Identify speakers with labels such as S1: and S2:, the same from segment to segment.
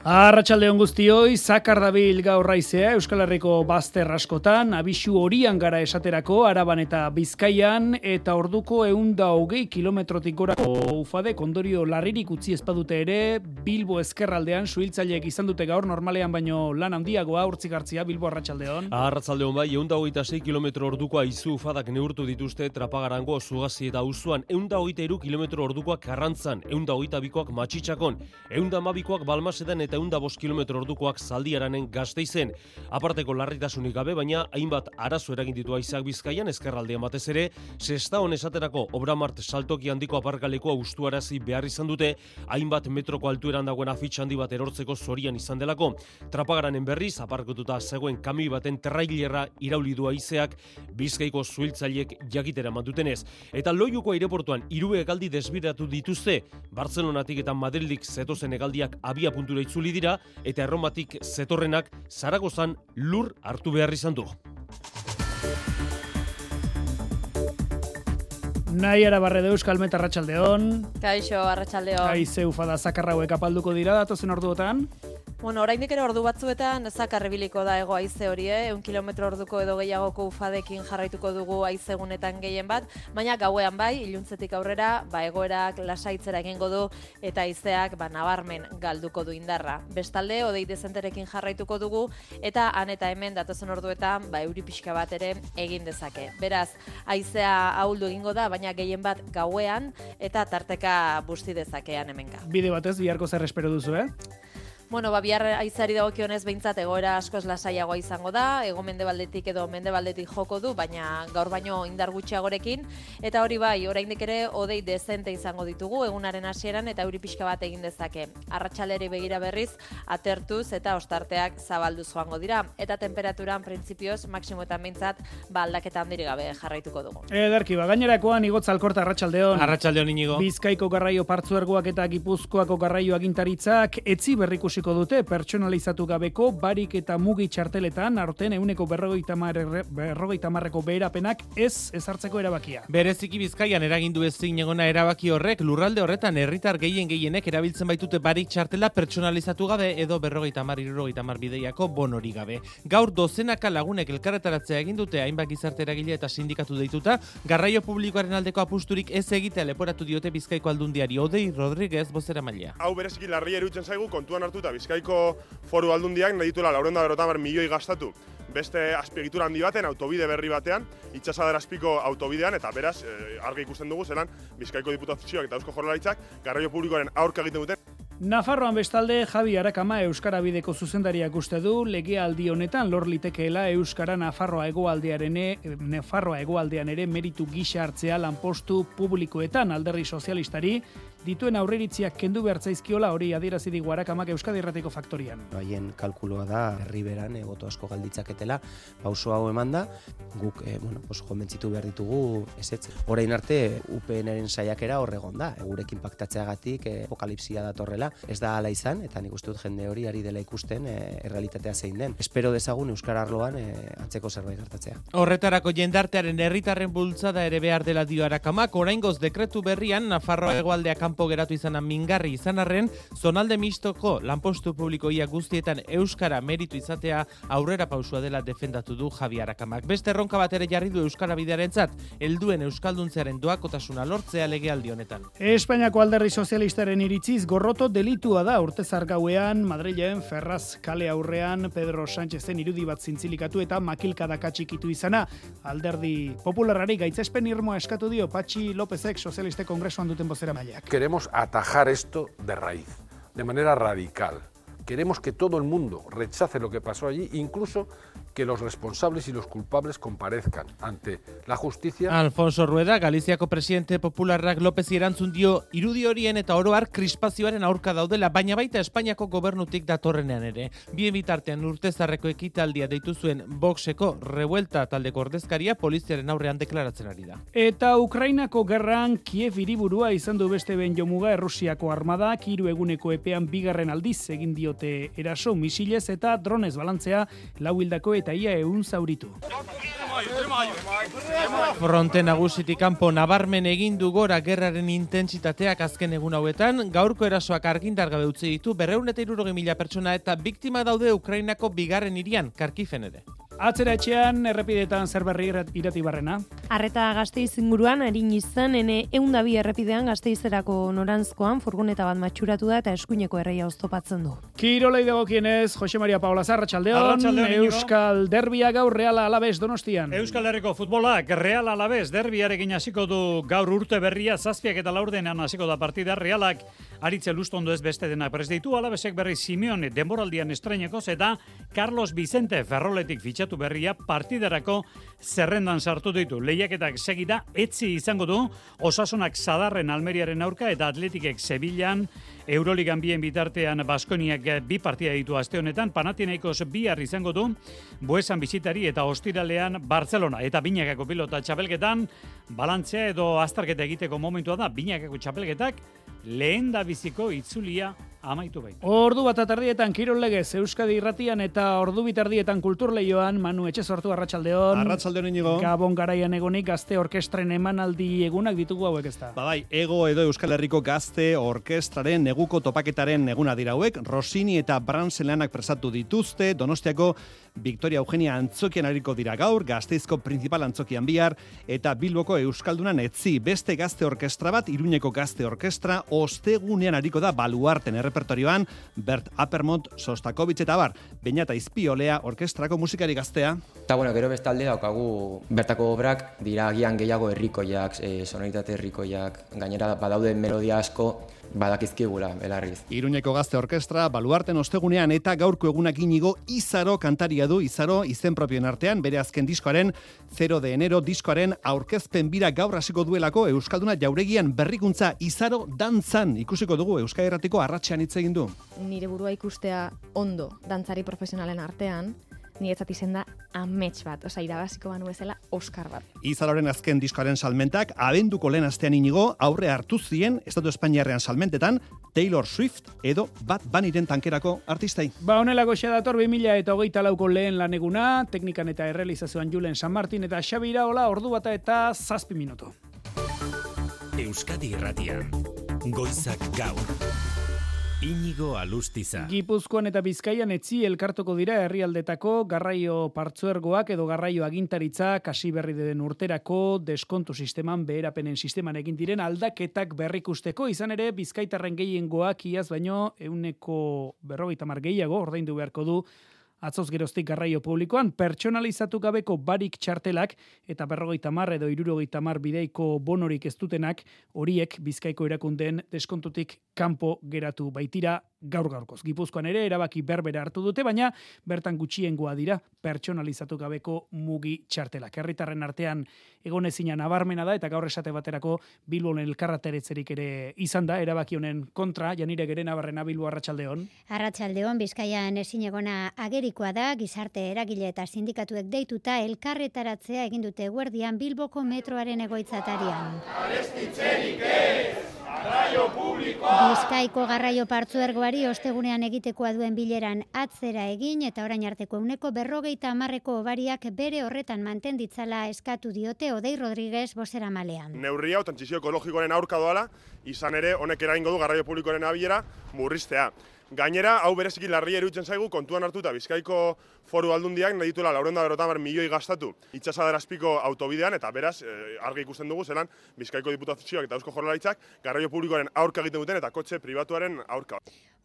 S1: Arratxaldeon guztioi, zakar dabil gaur raizea Euskal Herriko bazter askotan, abisu horian gara esaterako, araban eta bizkaian, eta orduko eunda hogei kilometrotik gorako ufade, kondorio larririk utzi ezpadute ere, Bilbo ezkerraldean, suhiltzaileek izan dute gaur normalean baino lan handiagoa urtzik hartzia, Bilbo arratsaldeon.
S2: Arratsaldeon bai, eunda hogeita 6 kilometro ordukoa izu ufadak neurtu dituzte trapagarango zugazi eta uzuan, eunda hogeita iru kilometro ordukoak karrantzan, eunda hogeita bikoak matxitsakon, eunda mabikoak balmasedan eta eunda bost kilometro ordukoak zaldiaranen gazteizen. Aparteko larritasunik gabe, baina hainbat arazo eragin ditu aizak bizkaian, ezkerraldean batez ere, sesta esaterako obramart saltoki handiko aparkalekoa ustuarazi behar izan dute, hainbat metroko altueran dagoen afitx handi bat erortzeko zorian izan delako. Trapagaranen berriz, aparkotuta zegoen kami baten terrailera irauli du aizeak, bizkaiko zuhiltzaileek jakitera mandutenez. Eta loiuko aireportuan, irue egaldi desbiratu dituzte, Barcelonatik eta Madridik zetozen egaldiak abia puntura itzuli dira eta erromatik zetorrenak Zaragozan lur hartu behar izan du.
S1: Nahi ara barre deus kalmeta arratsaldeon.
S3: Kaixo, arratsaldeon.
S1: Aize ufada zakarrauek apalduko dira datozen orduotan.
S3: Bueno, oraindik ere ordu batzuetan zakarribiliko da ego haize hori, eh? Un kilometro orduko edo gehiagoko ufadekin jarraituko dugu haizegunetan gehien bat, baina gauean bai, iluntzetik aurrera, ba egoerak lasaitzera egingo du eta haizeak ba nabarmen galduko du indarra. Bestalde, odei dezenterekin jarraituko dugu eta han eta hemen datozen orduetan ba euri pixka bat ere egin dezake. Beraz, haizea ahuldu egingo da, baina gehien bat gauean eta tarteka busti dezakean hemenka.
S1: Bide batez biharko zer espero duzu, eh?
S3: Bueno, ba, bihar aizari dagokionez behintzat egoera asko lasaiagoa izango da, ego mendebaldetik edo mendebaldetik joko du, baina gaur baino indar gutxiagorekin, eta hori bai, oraindik ere odei dezente izango ditugu, egunaren hasieran eta euri pixka bat egin dezake. Arratxaleri begira berriz, atertuz eta ostarteak zabaldu joango dira, eta temperaturan printzipioz, maksimo eta behintzat, ba, aldaketa handiri gabe jarraituko dugu.
S1: Ederki, ba, gainerakoan igotza alkorta arratsaldeon.
S4: Arratsaldeon inigo.
S1: Bizkaiko garraio partzuergoak eta gipuzkoako garraio agintaritzak etzi berrikusi ikusiko dute pertsonalizatu gabeko barik eta mugi txarteletan aurten euneko berrogeita marreko beherapenak ez ezartzeko erabakia.
S4: Bereziki bizkaian eragindu ezin egona erabaki horrek lurralde horretan herritar gehien gehienek erabiltzen baitute barik txartela pertsonalizatu gabe edo berrogeita mar irurogeita mar bideiako bonori gabe. Gaur dozenaka lagunek elkarretaratzea egin dute hainbat gizarte eragile eta sindikatu deituta, garraio publikoaren aldeko apusturik ez egitea leporatu diote bizkaiko aldundiari Odei Rodriguez bozera maila.
S5: Hau bereziki larria erutzen zaigu kontuan hartuta Bizkaiko foru aldundiak nahi dituela laurenda berotamar milioi gastatu beste azpiegitura handi baten, autobide berri batean, itxasader azpiko autobidean, eta beraz, e, argi ikusten dugu, zelan Bizkaiko diputazioak eta Eusko Jorlaritzak garraio publikoaren aurka egiten duten.
S1: Nafarroan bestalde Javi Arakama Euskara bideko zuzendariak uste du legealdi honetan lor litekeela Euskara Nafarroa egoaldearen Nafarroa egoaldean ere meritu gisa hartzea lanpostu publikoetan alderri sozialistari dituen aurreritziak kendu behartzaizkiola hori adierazi digu Arakamak Euskadi Errateko faktorian.
S6: Haien kalkuloa da herriberan egoto asko galditzaketela pauso hau emanda guk eh, bueno, pues, konbentzitu behar ditugu ezetz. Orain arte UPNren saiakera horregon da, gurekin paktatzeagatik eh, apokalipsia datorrela, ez da hala izan eta nik uste dut jende hori ari dela ikusten eh, errealitatea zein den. Espero dezagun Euskar Arloan eh, atzeko zerbait gertatzea.
S4: Horretarako jendartearen herritarren bultzada ere behar dela dio Arakamak, oraingoz dekretu berrian Nafarroa hegoaldeak kanpo geratu izana mingarri izan arren, zonalde mistoko lanpostu publikoia guztietan Euskara meritu izatea aurrera pausua dela defendatu du Javi Arakamak. Beste erronka bat jarri du Euskara bidearen zat, elduen Euskalduntzearen doakotasuna lortzea legealdi honetan.
S1: Espainiako alderri sozialistaren iritziz gorroto delitua da urte zargauean, Madrilen, Ferraz kale aurrean, Pedro Sánchezen irudi bat zintzilikatu eta makilka dakatxikitu izana. Alderdi popularari gaitzespen irmoa eskatu dio Patxi Lópezek sozialiste kongresuan duten bozera mailak
S7: queremos atajar esto de raíz, de manera radical. Queremos que todo el mundo rechace lo que pasó allí, incluso que los responsables y los culpables comparezcan ante la justicia.
S4: Alfonso Rueda, Galiziako presidente popularrak López irantzun dio irudi horien eta oroar krispazioaren aurka daudela, baina baita Espainiako gobernutik datorrenean ere. Bien bitartean urtezarreko ekitaldia deitu zuen Voxeko revuelta taldeko ordezkaria poliziaren aurrean deklaratzen ari da.
S1: Eta Ukrainako gerran Kiev hiriburua izan du beste ben jomuga Errusiako armada, hiru eguneko epean bigarren aldiz egin diote eraso misilez eta dronez balantzea lau hildako eta ia eun zauritu.
S4: Fronte nagusitik kanpo nabarmen egin du gora gerraren intentsitateak azken egun hauetan, gaurko erasoak argindar gabe utzi ditu berreun eta mila pertsona eta biktima daude Ukrainako bigarren irian, karkifen ere.
S1: Atzera etxean, errepidetan zer berri irati barrena.
S8: Arreta gazteiz inguruan, harin izan, ene eundabi errepidean gazteizerako norantzkoan furgoneta bat matxuratu da eta eskuineko erreia oztopatzen du.
S1: Kirolei dagokienez, Jose Maria Paula Zarratxaldeon, Euskal Derbia gaur Reala Alabez Donostian.
S9: Euskal Herriko futbolak Real Alabez derbiarekin hasiko du gaur urte berria zazpiak eta laurdenean hasiko da partida Realak aritze lustondo ez beste dena prez ditu Alavesek berri Simeone denboraldian estrenekoz eta Carlos Vicente Ferroletik fitxatu berria partiderako zerrendan sartu ditu. Lehiaketak segida etzi izango du osasunak sadarren Almeriaren aurka eta Atletikek Sevillan Euroligan bien bitartean Baskoniak bi partia ditu aste honetan, Panathinaikos bihar izango du, Buesan bizitari eta ostiralean Barcelona eta Binakako pilota txapelketan, balantzea edo aztarketa egiteko momentua da, Binakako txapelketak, lehen da biziko itzulia amaitu baita.
S1: Ordu bat atardietan Kirol Legez Euskadi Irratian eta ordu bitardietan Kultur Leioan Manu Etxe sortu Arratsaldeon.
S10: Arratsaldeon inigo.
S1: Gabon garaian egonik gazte orkestren emanaldi egunak ditugu hauek ezta.
S10: Ba bai, Ego edo Euskal Herriko gazte orkestraren neguko topaketaren eguna dira hauek. Rosini eta Branselanak presatu dituzte Donostiako Victoria Eugenia Antzokian ariko dira gaur, Gazteizko principal Antzokian bihar eta Bilboko Euskaldunan etzi beste gazte orkestra bat, Iruñeko gazte orkestra ostegunean ariko da baluarten errepertorioan Bert Apermont, Sostakovitz eta bar, baina eta izpiolea orkestrako musikari gaztea.
S11: Eta bueno, gero bestalde daukagu bertako obrak dira agian gehiago herrikoiak, e, sonoritate herrikoiak, gainera badaude melodia asko badakizkigula, belarriz.
S10: Iruñeko gazte orkestra, baluarten ostegunean eta gaurko egunak inigo Izaro kantaria du, Izaro izen propioen artean, bere azken diskoaren 0 de enero diskoaren aurkezpen bira gaur hasiko duelako Euskalduna jauregian berrikuntza Izaro dantzan ikusiko dugu Euskal Herratiko arratxean hitz egin du.
S8: Nire burua ikustea ondo dantzari profesionalen artean, niretzat izen da amets bat, oza, irabaziko banu bezala Oscar bat.
S10: Izaloren azken diskoaren salmentak, abenduko lehen astean inigo, aurre hartu zien, Estatu Espainiarrean salmentetan, Taylor Swift edo bat baniren tankerako artistai.
S1: Ba, honelako xa dator 2000 eta hogeita lauko lehen laneguna, teknikan eta errealizazioan Julen San Martin eta Xabi Iraola, ordu bata eta zazpi minuto.
S12: Euskadi Irratian, Goizak Gaur. Inigo Alustiza.
S1: Gipuzkoan eta Bizkaian etzi elkartoko dira herrialdetako garraio partzuergoak edo garraio agintaritza kasi berri den urterako deskontu sisteman beherapenen sisteman egin diren aldaketak berrikusteko izan ere Bizkaitarren gehiengoak iaz baino euneko berrogeita gehiago ordaindu beharko du atzoz geroztik garraio publikoan, pertsonalizatu gabeko barik txartelak eta berrogeita mar edo irurogeita mar bideiko bonorik ez dutenak horiek bizkaiko erakundeen deskontutik kanpo geratu baitira gaur gaurkoz. Gipuzkoan ere erabaki berbera hartu dute, baina bertan gutxiengoa dira pertsonalizatu gabeko mugi txartelak. Herritarren artean egon ezina nabarmena da eta gaur esate baterako Bilbon elkarrateretzerik ere izan da erabaki honen kontra Janire Gere Nabarrena Bilbo Arratsaldeon.
S13: Arratsaldeon Bizkaian ezin egona agerikoa da gizarte eragile eta sindikatuek deituta elkarretaratzea egin dute Guardian Bilboko metroaren egoitzatarian. Bizkaiko garraio partzuergoari ostegunean egitekoa duen bileran atzera egin eta orain arteko uneko berrogeita amarreko obariak bere horretan manten ditzala eskatu diote Odei Rodriguez bosera malean.
S5: Neurria, trantzizio ekologikoaren aurka doala, izan ere honek eraingo du garraio publikoaren abiera murriztea. Gainera, hau bereziki larria eruditzen zaigu, kontuan hartuta Bizkaiko foru aldundiak nahi dituela laurenda berotan milioi gastatu itxasadarazpiko autobidean, eta beraz, e, argi ikusten dugu, zelan Bizkaiko diputazioak eta eusko jorlaritzak garraio publikoaren aurka egiten duten eta kotxe pribatuaren aurka.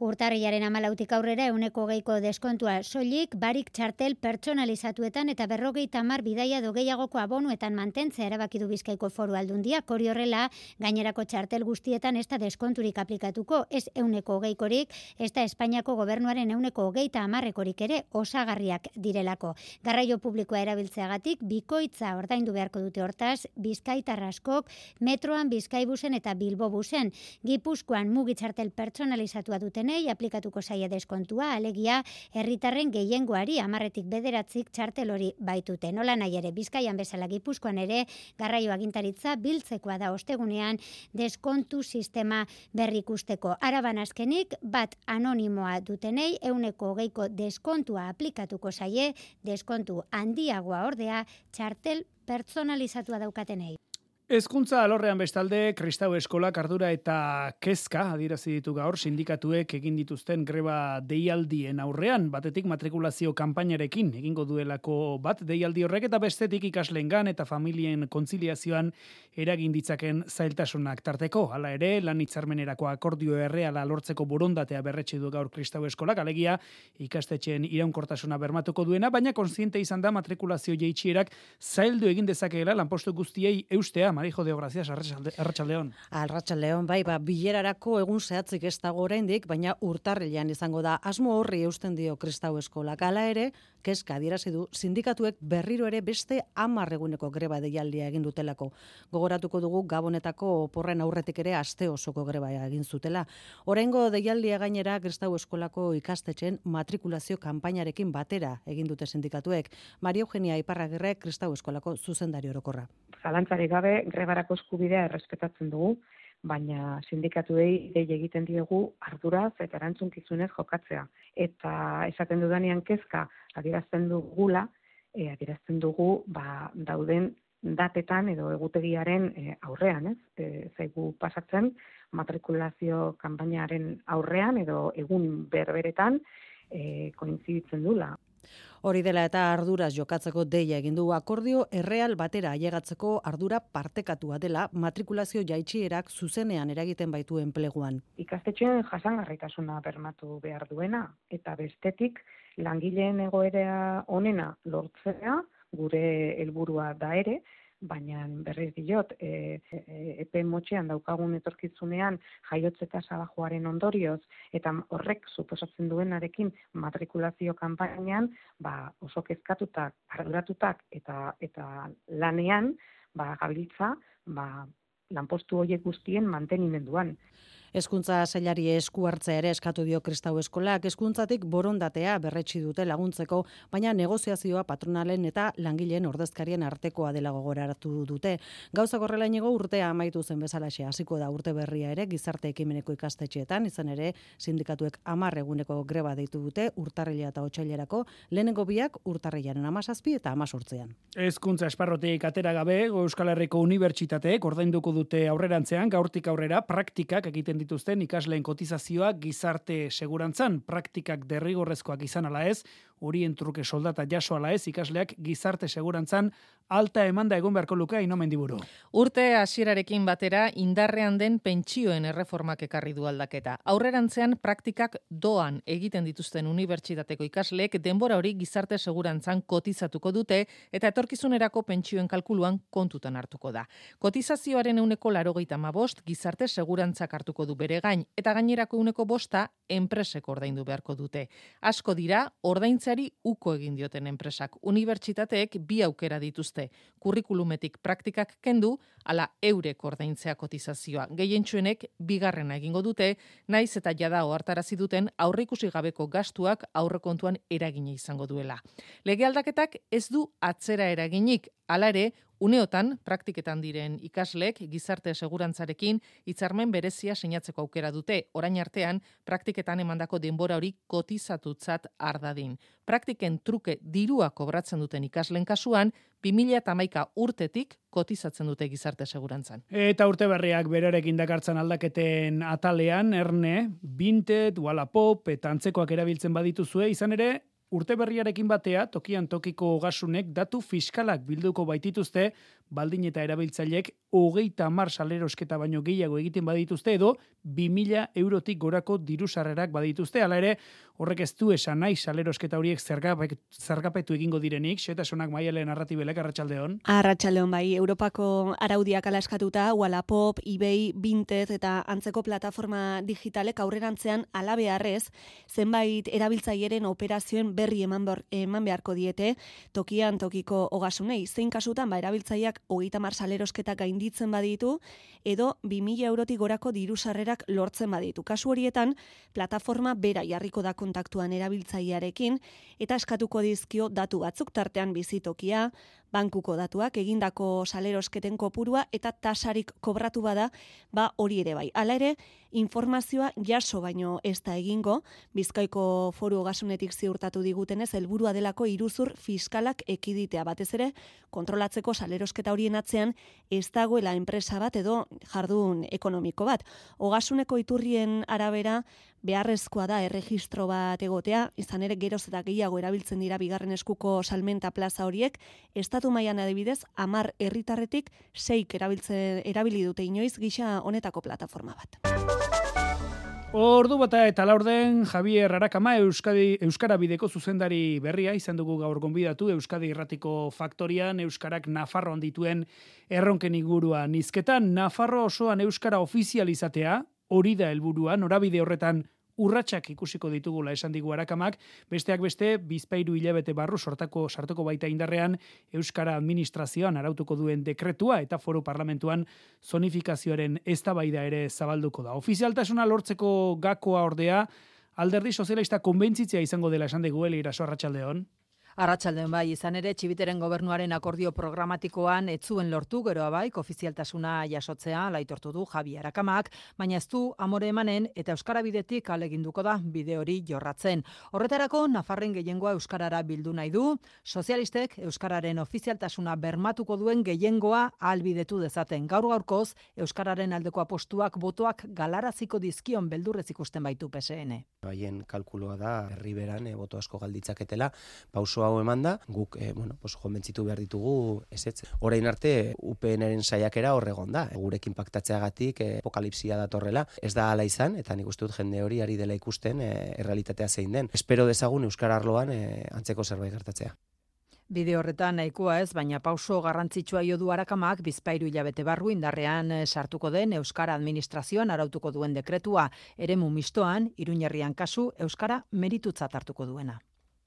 S13: Urtarriaren amalautik aurrera euneko geiko deskontua soilik barik txartel pertsonalizatuetan eta berrogei tamar bidaia dogeiagoko abonuetan mantentzea erabaki du Bizkaiko foru aldundiak, hori horrela gainerako txartel guztietan ez da deskonturik aplikatuko, ez euneko geikorik, ez da Espainiako gobernuaren euneko hogeita amarrekorik ere osagarriak direlako. Garraio publikoa erabiltzeagatik bikoitza ordaindu beharko dute hortaz, bizkaitarraskok metroan bizkaibusen eta bilbobusen. Gipuzkoan mugitxartel pertsonalizatua duten dutenei aplikatuko zaie deskontua, alegia herritarren gehiengoari amarretik bederatzik txartel hori baitute. Nola nahi ere, bizkaian bezala gipuzkoan ere, garraio agintaritza biltzekoa da ostegunean deskontu sistema berrikusteko. Araban azkenik, bat anonimoa dutenei, euneko geiko deskontua aplikatuko zaie, deskontu handiagoa ordea, txartel personalizatua daukatenei.
S1: Ezkuntza alorrean bestalde, Kristau Eskolak ardura eta kezka adierazi ditu gaur sindikatuek egin dituzten greba deialdien aurrean, batetik matrikulazio kanpainarekin egingo duelako bat deialdi horrek eta bestetik ikaslengan eta familien kontziliazioan eragin ditzaken zailtasunak tarteko. Hala ere, lan hitzarmenerako akordio erreala lortzeko borondatea berretsi du gaur Kristau Eskolak, alegia ikastetxeen iraunkortasuna bermatuko duena, baina konsiente izan da matrikulazio jeitxierak zaildu egin dezakeela lanpostu guztiei eustea Marijo de Gracias, Arratsaldeon.
S14: Arratsaldeon, bai, ba bilerarako egun zehatzik ez dago oraindik, baina urtarrilean izango da. Asmo horri eusten dio Kristau Eskola. Hala ere, kezka adierazi du sindikatuek berriro ere beste 10 eguneko greba deialdia egin dutelako. Gogoratuko dugu Gabonetako porren aurretik ere aste osoko greba egin zutela. Oraingo deialdia gainera Kristau Eskolako ikastetxen matrikulazio kanpainarekin batera egin dute sindikatuek. Maria Eugenia Iparragirre Kristau Eskolako zuzendari orokorra.
S15: Zalantzarik gabe grebarako eskubidea errespetatzen dugu, baina sindikatuei dei egiten diegu arduraz eta erantzunkizunez jokatzea. Eta esaten dudanean kezka adierazten dugula, e, adierazten dugu ba, dauden datetan edo egutegiaren e, aurrean, ez? E, zaigu pasatzen matrikulazio kanpainaren aurrean edo egun berberetan e, koinziditzen dula.
S14: Hori dela eta arduraz jokatzeko deia egin du akordio erreal batera ailegatzeko ardura partekatua dela matrikulazio jaitsierak zuzenean eragiten baitu enpleguan.
S15: Ikastetxean jasangarritasuna bermatu behar duena eta bestetik langileen egoera onena lortzea gure helburua da ere, baina berriz diot, e, e, epe motxean daukagun etorkizunean jaiotze tasa bajoaren ondorioz, eta horrek suposatzen duenarekin matrikulazio kanpainan, ba, oso kezkatutak, arduratutak eta, eta lanean, ba, gabiltza, ba, lanpostu horiek guztien mantenimenduan.
S14: Hezkuntza sailari esku hartzea ere eskatu dio Kristau Eskolak hezkuntzatik borondatea berretsi dute laguntzeko, baina negoziazioa patronalen eta langileen ordezkarien artekoa dela gogoraratu dute. Gauza gorrela inigo urtea amaitu zen bezalaxe hasiko da urte berria ere gizarte ekimeneko ikastetxeetan, izan ere sindikatuek 10 eguneko greba deitu dute urtarrila eta otsailerako, lehenengo biak urtarrilaren 17 eta 18ean.
S1: Hezkuntza esparrotik atera gabe Euskal Herriko Unibertsitateek ordainduko dute aurrerantzean gaurtik aurrera praktikak egiten dituzten ikasleen kotizazioa gizarte segurantzan praktikak derrigorrezkoak izan ala ez, horien truke soldata jaso ala ez ikasleak gizarte segurantzan alta emanda egon beharko luke ino mendiburu.
S16: Urte hasierarekin batera indarrean den pentsioen erreformak ekarri du aldaketa. Aurrerantzean praktikak doan egiten dituzten unibertsitateko ikasleek denbora hori gizarte segurantzan kotizatuko dute eta etorkizunerako pentsioen kalkuluan kontutan hartuko da. Kotizazioaren euneko larogeita bost gizarte segurantzak hartuko du bere gain eta gainerako uneko bosta enpresek ordaindu beharko dute. Asko dira, ordaintzari uko egin dioten enpresak. Unibertsitateek bi aukera dituzte. Kurrikulumetik praktikak kendu, ala eurek ordaintzea kotizazioa. Gehientsuenek bigarrena egingo dute, naiz eta jada ohartarazi duten aurrikusi gabeko gastuak aurrekontuan eragina izango duela. Lege aldaketak ez du atzera eraginik, hala ere, Uneotan, praktiketan diren ikaslek gizarte segurantzarekin hitzarmen berezia sinatzeko aukera dute. Orain artean, praktiketan emandako denbora hori kotizatutzat ardadin. Praktiken truke dirua kobratzen duten ikaslen kasuan, 2008 urtetik kotizatzen dute gizarte segurantzan.
S1: Eta urte berriak berarekin dakartzan aldaketen atalean, erne, bintet, wallapop, eta antzekoak erabiltzen badituzue, izan ere, Urte berriarekin batea, tokian tokiko gasunek datu fiskalak bilduko baitituzte, baldin eta erabiltzaileek hogeita mar salerosketa baino gehiago egiten badituzte edo, 2000 eurotik gorako diru sarrerak badituzte. Hala ere, horrek ez du esan nahi salerosketa horiek zergapetu egingo direnik, xetasunak maialen narratibelek, arratsaldeon.
S17: Arratsaldeon bai, Europako araudiak alaskatuta, Wallapop, eBay, Vinted eta antzeko plataforma digitalek aurrerantzean alabearrez, zenbait erabiltzaileen operazioen berri eman, eman beharko diete, tokian tokiko ogasunei, zein kasutan ba erabiltzaileak hogeita mar salerosketa gainditzen baditu, edo 2000 eurotik gorako diru sarrerak lortzen baditu. Kasu horietan, plataforma bera jarriko da kontaktuan erabiltzailearekin eta eskatuko dizkio datu batzuk tartean bizitokia, bankuko datuak, egindako salerosketen kopurua eta tasarik kobratu bada, ba hori ere bai. Hala ere, informazioa jaso baino ez da egingo, Bizkaiko foru ogasunetik ziurtatu digutenez, helburua delako iruzur fiskalak ekiditea batez ere, kontrolatzeko salerosketa horien atzean ez dagoela enpresa bat edo jardun ekonomiko bat. Ogasuneko iturrien arabera, beharrezkoa da erregistro bat egotea, izan ere geroz eta gehiago erabiltzen dira bigarren eskuko salmenta plaza horiek, estatu mailan adibidez, amar herritarretik seik erabiltze, erabili dute inoiz gisa honetako plataforma bat.
S1: Ordu bata eta laurden Javier Arakama Euskadi, Euskara bideko zuzendari berria izan dugu gaur gonbidatu Euskadi irratiko faktorian Euskarak Nafarroan dituen erronken ingurua nizketan Nafarro osoan Euskara ofizializatea hori da helburua norabide horretan urratsak ikusiko ditugula esan digu arakamak, besteak beste, bizpairu hilabete barru sortako sartuko baita indarrean Euskara Administrazioan arautuko duen dekretua eta foro parlamentuan zonifikazioaren eztabaida ere zabalduko da. Ofizialtasuna lortzeko gakoa ordea, alderdi sozialista konbentzitzea izango dela esan dugu, Eli Iraso Arratxaldeon.
S18: Arratsaldean bai, izan ere txibiteren gobernuaren akordio programatikoan etzuen lortu geroa bai, ofizialtasuna jasotzea laitortu du Javi Arakamak, baina ez du amore emanen eta euskara bidetik aleginduko da bide hori jorratzen. Horretarako Nafarren gehiengoa euskarara bildu nahi du, sozialistek euskararen ofizialtasuna bermatuko duen gehiengoa albidetu dezaten. Gaur gaurkoz euskararen aldeko apostuak botoak galaraziko dizkion beldurrez ikusten baitu PSN.
S6: Haien kalkuloa da herriberan e, boto asko galditzaketela, pauso hau emanda, guk e, bueno, pues, jomentzitu behar ditugu ezetz. Horein arte, UPNren saiakera horregon da. Gurekin paktatzeagatik e, apokalipsia datorrela. Ez da ala izan, eta nik uste dut jende hori ari dela ikusten e, errealitatea zein den. Espero dezagun Euskar Arloan e, antzeko zerbait gertatzea.
S18: Bide horretan nahikoa ez, baina pauso garrantzitsua jo du arakamak bizpairu hilabete barru indarrean sartuko den Euskara Administrazioan arautuko duen dekretua, ere mumistoan, iruñerrian kasu, Euskara meritutzat hartuko duena.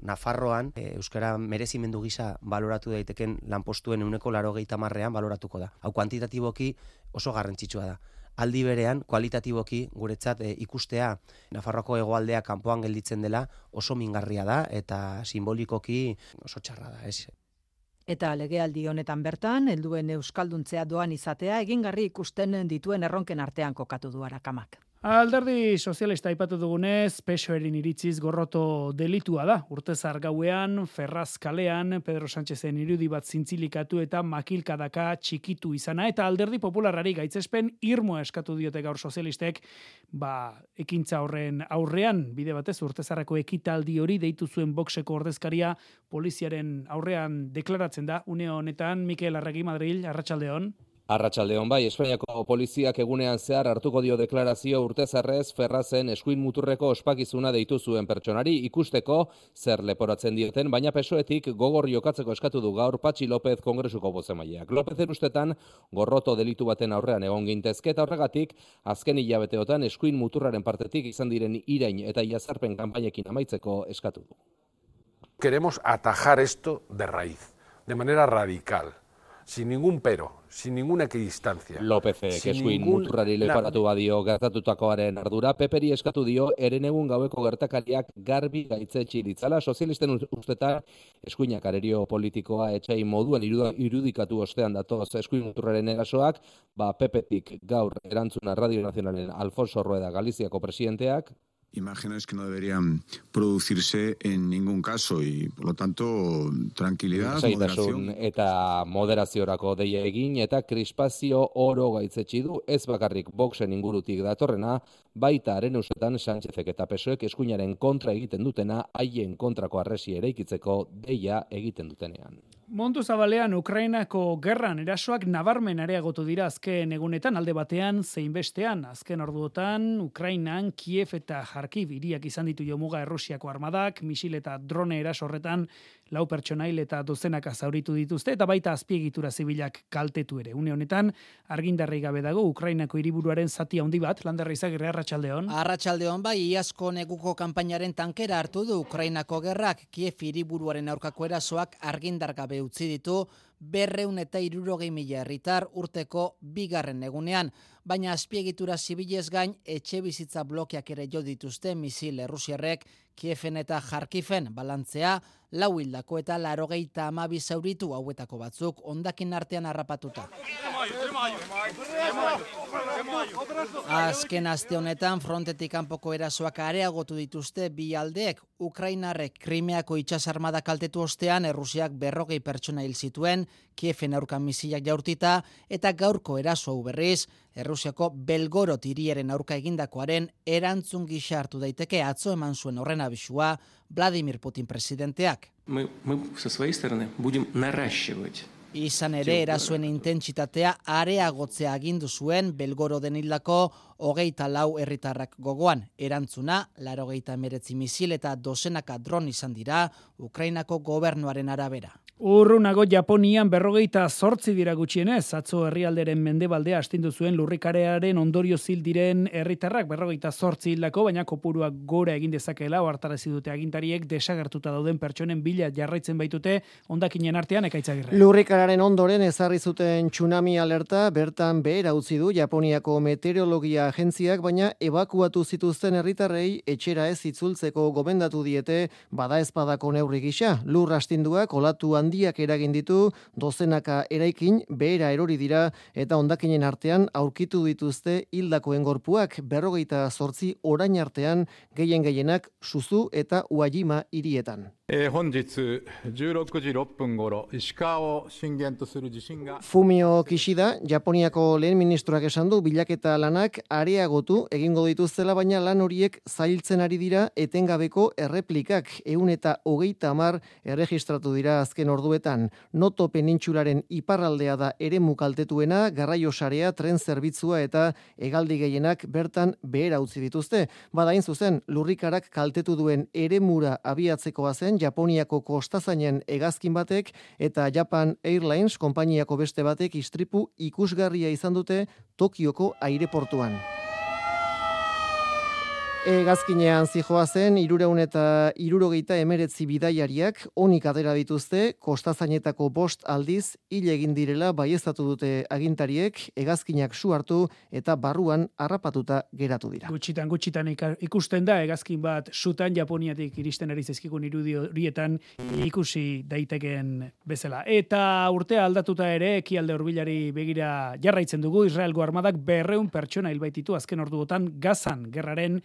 S6: Nafarroan, e, Euskara merezimendu gisa baloratu daiteken lanpostuen euneko laro marrean baloratuko da. Hau kuantitatiboki oso garrantzitsua da. Aldi berean, kualitatiboki guretzat e, ikustea Nafarroako hegoaldea kanpoan gelditzen dela oso mingarria da eta simbolikoki oso txarra da. Ez?
S18: Eta legealdi honetan bertan, helduen euskalduntzea doan izatea, egingarri ikusten dituen erronken artean kokatu du arakamak.
S1: Alderdi sozialista aipatu dugunez, pesoerin iritziz gorroto delitua da. Urtezar gauean, Ferraz kalean, Pedro Sánchezen irudi bat zintzilikatu eta makilkadaka txikitu izana. Eta alderdi popularari gaitzespen irmoa eskatu diote gaur sozialistek, ba, ekintza horren aurrean, bide batez urtezarrako ekitaldi hori deitu zuen boxeko ordezkaria poliziaren aurrean deklaratzen da. Une honetan, Mikel Arregi Madril, Arratsaldeon.
S19: Bai, Espainiako poliziak egunean zehar hartuko dio deklarazio urtezarrez ferrazen eskuin muturreko ospakizuna deitu zuen pertsonari ikusteko zer leporatzen dioten, baina pesoetik gogor jokatzeko eskatu du gaur Patxi López kongresuko bozemaileak. Lópezen ustetan gorroto delitu baten aurrean egon gintezke eta horregatik azken hilabeteotan eskuin muturraren partetik izan diren irain eta jazarpen kanpainekin amaitzeko eskatu du.
S7: Queremos atajar esto de raíz, de manera radical sin ningún pero, sin ninguna equidistancia.
S19: López, que eskuin ningún... muturrari leparatu badio gertatutakoaren ardura, peperi eskatu dio, eren egun gaueko gertakariak garbi gaitze txilitzala, sozialisten ustetan eskuinak arerio politikoa etxai moduen irudikatu ostean datoz eskuin muturraren erasoak, ba pepetik gaur erantzuna Radio Nacionalen Alfonso Rueda Galiziako presidenteak,
S20: imágenes que no deberían producirse en ningún caso y por lo tanto tranquilidad, moderación
S19: eta moderaziorako deia egin eta krispazio oro gaitzetsi du ez bakarrik boxen ingurutik datorrena baita haren ustetan Sánchezek eta Pesoek eskuinaren kontra egiten dutena haien kontrako arresi eraikitzeko deia egiten dutenean.
S1: Montu zabalean Ukrainako gerran erasoak nabarmen areagotu dira azken egunetan alde batean zein bestean. Azken orduotan Ukrainan Kiev eta Kharkiv hiriak izan ditu jomuga Errusiako armadak misil eta drone eraso horretan lau pertsonail eta dozenaka zauritu dituzte eta baita azpiegitura zibilak kaltetu ere. Une honetan argindarri gabe dago Ukrainako hiriburuaren zati handi bat Landerra Izagirre Arratsaldeon.
S21: Arratsaldeon bai iazko neguko kanpainaren tankera hartu du Ukrainako gerrak Kiev hiriburuaren aurkako erasoak argindar gabe utzi ditu berreun eta irurogei mila herritar urteko bigarren egunean, baina azpiegitura zibilez gain etxe bizitza blokeak ere jo dituzte misil errusiarrek Kiefen eta Jarkifen balantzea, lau hildako eta larogeita amabi zauritu hauetako batzuk ondakin artean harrapatuta. Azken aste honetan frontetik kanpoko erasoak areagotu dituzte bi aldeek Ukrainarrek Krimeako itsasarmada kaltetu ostean Errusiak berrogei pertsona hil zituen Kiefen aurkan misilak jaurtita eta gaurko eraso hau berriz Errusiako Belgorod hiriaren aurka egindakoaren erantzun gisa hartu daiteke atzo eman zuen horren abisua Vladimir Putin presidenteak.
S22: Мы, мы со своей стороны будем наращивать
S21: Izan ere erasoen intentsitatea areagotzea agindu zuen Belgoro denildako hogeita lau herritarrak gogoan. Erantzuna, larogeita emeretzi misil eta dozenaka dron izan dira Ukrainako gobernuaren arabera.
S1: Urrunago Japonian berrogeita zortzi dira gutxienez, atzo herrialderen mendebaldea astindu zuen lurrikarearen ondorio zil diren herritarrak berrogeita zortzi hildako, baina kopuruak gora egin dezakela, oartarazi dute agintariek desagertuta dauden pertsonen bila jarraitzen baitute ondakinen artean ekaitzagirre.
S23: Lurrikararen ondoren ezarri zuten tsunami alerta, bertan behera utzi du Japoniako meteorologia agentziak, baina ebakuatu zituzten herritarrei etxera ez itzultzeko gomendatu diete bada ezpadako neurri gisa. Lur astinduak olatu handiak eragin ditu, dozenaka eraikin behera erori dira eta ondakinen artean aurkitu dituzte hildakoen gorpuak berrogeita zortzi orain artean gehien gehienak suzu eta uajima hirietan.
S24: えー本日16時6分頃石川を震源とする地震が
S23: Fumio Kishida, Japoniako lehen ministroak esan du bilaketa lanak areagotu egingo dituztela, baina lan horiek zailtzen ari dira etengabeko erreplikak eun eta hogeita hamar erregistratu dira azken orduetan. Noto penintxularen iparraldea da ere mukaltetuena, garraio sarea, tren zerbitzua eta hegaldi gehienak bertan behera utzi dituzte. Badain zuzen, lurrikarak kaltetu duen eremura abiatzekoa zen Japoniako kostazainen hegazkin batek eta Japan Airlines konpainiako beste batek istripu ikusgarria izan dute Tokioko aireportuan. Egazkinean zijoa zen, irureun eta irurogeita emeretzi bidaiariak onik atera dituzte, kostazainetako bost aldiz, hile egin direla baieztatu dute agintariek, egazkinak su hartu eta barruan harrapatuta geratu dira.
S1: Gutxitan, gutxitan ikusten da, egazkin bat sutan Japoniatik iristen ari zezkikun irudi horietan ikusi daitekeen bezala. Eta urtea aldatuta ere, ekialde hurbilari begira jarraitzen dugu, Israelgo armadak berreun pertsona hilbaititu azken orduotan gazan gerraren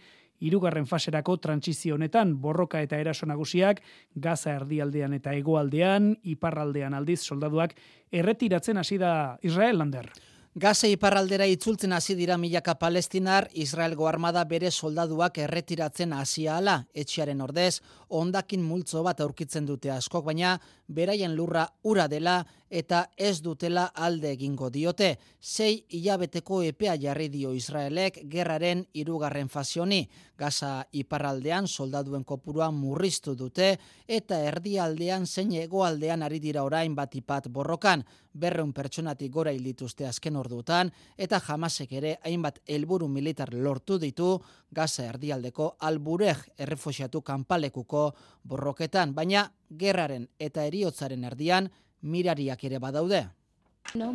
S1: hirugarren faserako trantsizio honetan borroka eta eraso nagusiak Gaza erdialdean eta hegoaldean, iparraldean aldiz soldaduak erretiratzen hasi da Israel lander.
S21: Gaza iparraldera itzultzen hasi dira milaka palestinar, Israelgo armada bere soldaduak erretiratzen hasi ala, etxearen ordez, ondakin multzo bat aurkitzen dute askok, baina beraien lurra ura dela eta ez dutela alde egingo diote. Sei hilabeteko epea jarri dio Israelek gerraren irugarren fasioni. Gaza iparraldean soldaduen kopurua murriztu dute eta erdialdean zein hegoaldean ari dira orain batipat borrokan. Berreun pertsonatik gora hil dituzte azken ordutan eta jamasek ere hainbat helburu militar lortu ditu Gaza erdialdeko alburej errefusiatu kanpalekuko borroketan, baina gerraren eta eriotzaren erdian mirariak ere badaude.
S25: No.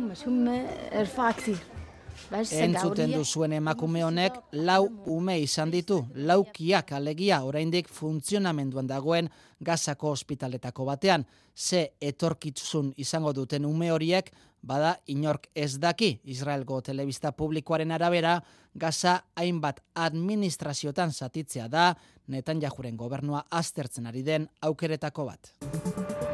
S21: Entzuten duzuen emakume honek lau ume izan ditu, laukiak alegia oraindik funtzionamenduan dagoen Gazako ospitaletako batean. Ze etorkitzun izango duten ume horiek, bada inork ez daki Israelgo telebista publikoaren arabera, Gaza hainbat administraziotan zatitzea da, Netanyahuren gobernua aztertzen ari den aukeretako bat.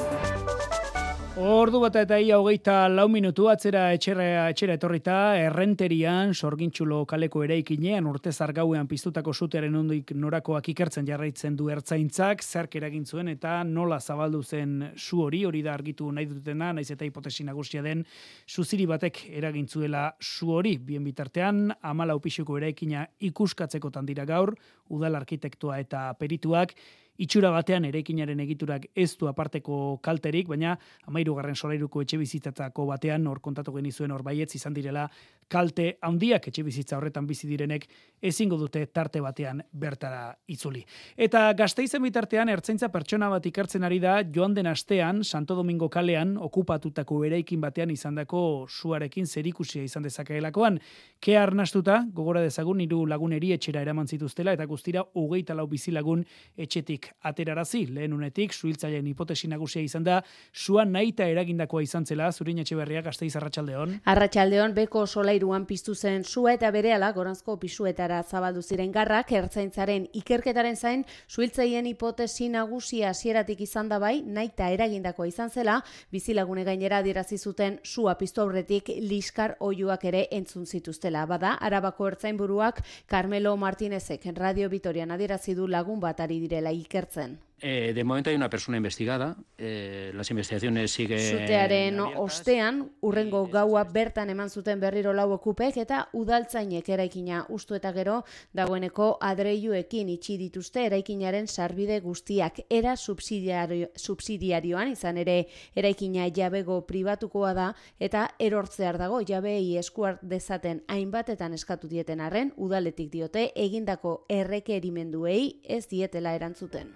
S1: Ordu bat eta ia hogeita lau minutu atzera etxera, etxera etorrita, errenterian, sorgintxulo kaleko eraikinean, urte zargauean piztutako sutearen ondoik norakoak ikertzen jarraitzen du ertzaintzak, zerk eragin zuen eta nola zabaldu zen su hori, hori da argitu nahi dutena, naiz eta hipotesi nagusia den, suziri batek eragin zuela su hori, bien bitartean, amala upixuko eraikina ikuskatzekotan dira gaur, udal arkitektua eta perituak, itxura batean erekinaren egiturak ez du aparteko kalterik, baina amairu garren solairuko etxe bizitzatako batean hor kontatu genizuen hor baietz izan direla kalte handiak etxe bizitza horretan bizi direnek ezingo dute tarte batean bertara itzuli. Eta gazteizen bitartean ertzaintza pertsona bat ikertzen ari da joan den astean Santo Domingo kalean okupatutako eraikin batean izandako suarekin zerikusia izan dezakeelakoan. Ke arnastuta gogora dezagun hiru laguneri etxera eraman zituztela eta guztira hogeita lau bizilagun etxetik aterarazi. Lehen unetik, suhiltzaileen hipotesi nagusia izan da, sua naita eragindakoa izan zela, zurin etxe berria gazteiz arratsaldeon.
S26: Arratxaldeon, beko solairuan piztu zen sua eta berehala goranzko pisuetara zabaldu ziren garrak, ertzaintzaren ikerketaren zain, suhiltzaien hipotesi nagusia hasieratik izan da bai, naita eragindakoa izan zela, bizilagune gainera adierazi zuten sua piztu aurretik liskar oiuak ere entzun zituztela. Bada, arabako ertzainburuak Carmelo Martinezek Radio Vitorian adierazi du lagun bat ari direla ikertzen.
S27: Eh, de momento hay una persona investigada, eh, las investigaciones siguen...
S26: Zutearen ostean, urrengo gaua bertan eman zuten berriro lau okupek eta udaltzainek eraikina ustu eta gero dagoeneko adreiuekin itxi dituzte eraikinaren sarbide guztiak era subsidiario, subsidiarioan izan ere eraikina jabego pribatukoa da eta erortzear dago jabei eskuar dezaten hainbatetan eskatu dieten arren udaletik diote egindako errekerimenduei ez dietela erantzuten.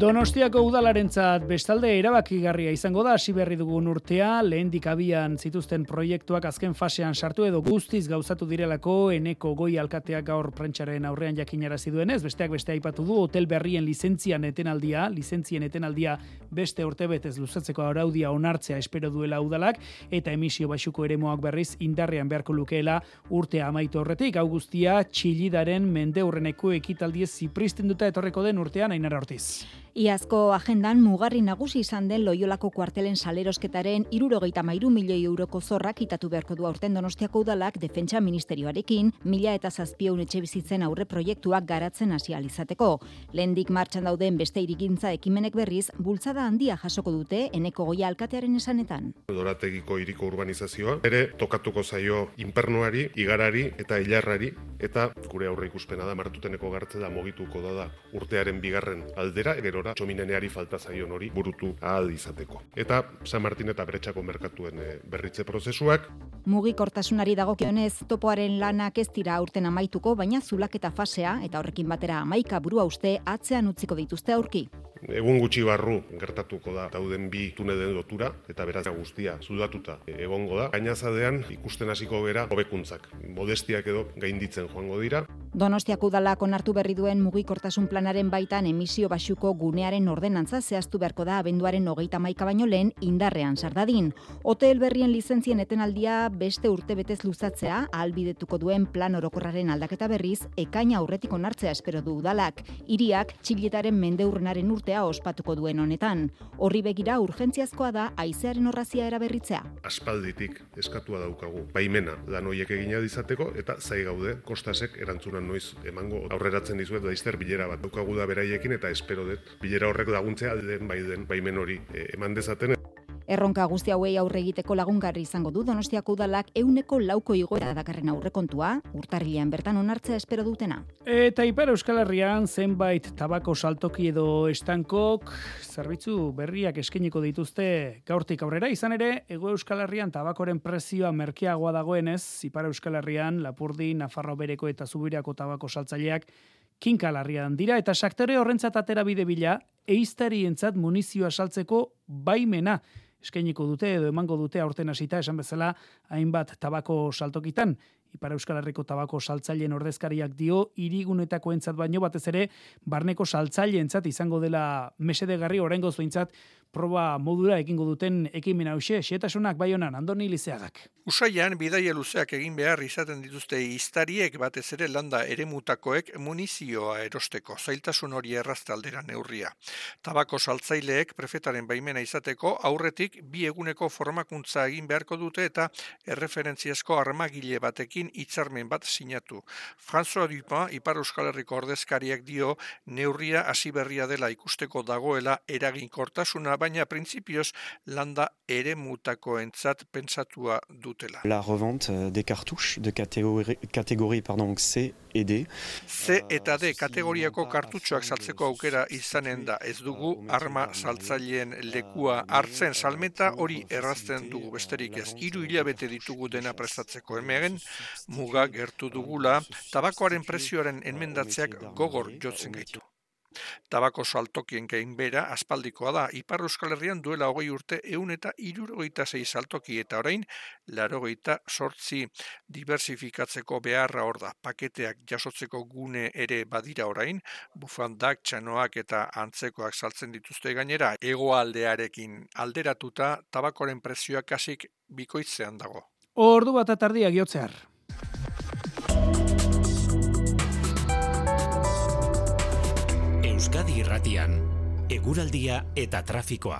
S1: Donostiako udalarentzat bestalde erabakigarria izango da. Hasi berri dugun urtea, lehendik abian zituzten proiektuak azken fasean sartu edo guztiz gauzatu direlako eneko goi alkateak gaur prentsaren aurrean jakinarazi duenez, besteak beste aipatu du hotel berrien lizentzian etenaldia, lizentzien etenaldia beste urtebetez luzatzeko araudia onartzea espero duela udalak eta emisio basuko eremoak berriz indarrean beharko lukeela urtea amaitu horretik, hau guztia txilidaren mende urreneko ekitaldiez zipristinduta etorreko den urtean ainara hortiz.
S28: Iazko agendan mugarri nagusi izan den Loiolako kuartelen salerosketaren irurogeita mairu milioi euroko zorrak itatu beharko du aurten donostiako udalak defentsa ministerioarekin, mila eta zazpieun etxe bizitzen aurre proiektuak garatzen hasi izateko. Lehendik martxan dauden beste irigintza ekimenek berriz, bultzada handia jasoko dute eneko goia alkatearen esanetan.
S29: Dorategiko iriko urbanizazioa, ere tokatuko zaio inpernuari, igarari eta hilarrari, eta gure aurre ikuspena da martuteneko gartze da mogituko da da urtearen bigarren aldera, gerora txomineneari falta zaion hori burutu ahal izateko. Eta San Martin eta Beretsako merkatuen eh, berritze prozesuak
S28: Mugikortasunari dagokionez topoaren lanak ez dira aurten amaituko, baina zulaketa fasea eta horrekin batera amaika burua uste atzean utziko dituzte aurki.
S29: Egun gutxi barru gertatuko da dauden bi tuneden lotura eta beraz guztia zudatuta egongo da. Gainazadean ikusten hasiko gera hobekuntzak. Modestiak edo gainditzen joango dira.
S28: Donostiak udalak onartu berri duen mugikortasun planaren baitan emisio basuko gunearen ordenantza zehaztu beharko da abenduaren hogeita maika baino lehen indarrean sardadin. Hotel berrien lizentzien etenaldia beste urte betez luzatzea ahalbidetuko duen plan orokorraren aldaketa berriz ekaina aurretik onartzea espero du udalak. Hiriak txiletaren mendeurrenaren urtea ospatuko duen honetan. Horri begira urgentziazkoa da haizearen horrazia eraberritzea.
S29: Aspalditik eskatua daukagu baimena lan hoiek egina dizateko eta zai gaude kostasek erantzunan noiz emango aurreratzen dizuet daizter bilera bat daukagu da beraiekin eta espero dut bilera horrek laguntzea den bai den baimen hori eh, eman dezaten.
S28: Erronka guzti hauei aurre egiteko lagungarri izango du Donostiako udalak euneko lauko igoera dakarren aurrekontua, urtarrilean bertan onartzea espero dutena.
S1: Eta Ipar Euskal Herrian zenbait tabako saltoki edo estankok zerbitzu berriak eskeniko dituzte gaurtik aurrera. Izan ere, Ego Euskal Herrian tabakoren prezioa merkeagoa dagoenez, Ipar Euskal Herrian Lapurdi, Nafarro Bereko eta Zubiriako tabako saltzaileak kinkalarrian dira eta saktore horrentzat atera bide bila, eiztarientzat munizioa saltzeko baimena eskainiko dute edo emango dute aurten hasita esan bezala hainbat tabako saltokitan. Ipar Euskal Herriko tabako saltzaileen ordezkariak dio irigunetako entzat baino batez ere barneko saltzaileentzat izango dela mesedegarri oraingoz behintzat proba modura egingo duten ekimen hause, xetasunak bai honan, Andoni Lizeagak.
S30: Usaian, bidaia luzeak egin behar izaten dituzte iztariek batez ere landa eremutakoek munizioa erosteko, zailtasun hori erraztaldera neurria. Tabako saltzaileek prefetaren baimena izateko aurretik bi eguneko formakuntza egin beharko dute eta erreferentziazko armagile batekin hitzarmen bat sinatu. François Dupin, Ipar Euskal Herriko ordezkariak dio neurria hasi berria dela ikusteko dagoela eraginkortasuna baina printzipioz landa ere mutakoentzat pentsatua dutela.
S31: La revente des cartouches de catégorie, catégorie pardon, C aider.
S30: C eta D kategoriako kartutxoak saltzeko aukera izanen da ez dugu arma saltzaileen lekua hartzen salmenta hori errazten dugu besterik ez. Hiru hilabete ditugu dena prestatzeko emegen muga gertu dugula tabakoaren prezioaren enmendatzeak gogor jotzen gaitu. Tabako saltokien gain bera aspaldikoa da. Ipar Euskal Herrian duela hogei urte eun eta irurogeita zei saltoki eta orain larogeita sortzi diversifikatzeko beharra hor da. Paketeak jasotzeko gune ere badira orain, bufandak, txanoak eta antzekoak saltzen dituzte gainera, egoaldearekin alderatuta tabakoren prezioak kasik bikoitzean dago.
S1: Ordu bat atardia giotzear.
S12: Euskadi Irratian, eguraldia eta trafikoa.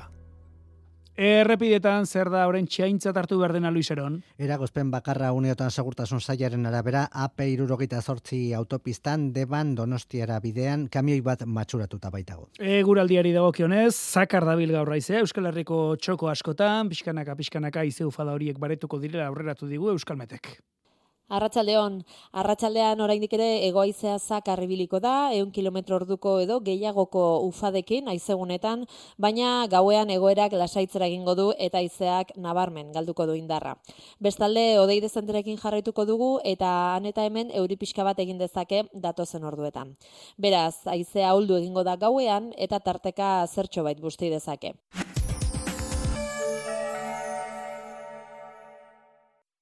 S1: Errepidetan zer da orain txaintzat hartu behar dena Luiseron?
S32: Eragozpen bakarra uneotan segurtasun zailaren arabera AP irurogeita zortzi autopistan deban donostiara bidean kamioi bat matxuratuta baitago.
S1: Eguraldiari dagokionez, zakar dabil gaur raizea, Euskal Herriko txoko askotan, pixkanaka, pixkanaka, izeu fada horiek baretuko direla aurreratu digu Euskalmetek.
S3: Arratsaldeon, arratsaldean oraindik ere egoaizea zakar ibiliko da, 100 km orduko edo gehiagoko ufadekin haizegunetan, baina gauean egoerak lasaitzera egingo du eta haizeak nabarmen galduko du indarra. Bestalde odei dezenterekin jarraituko dugu eta han eta hemen euri pixka bat egin dezake datozen orduetan. Beraz, haizea uldu egingo da gauean eta tarteka zertxo bait busti dezake.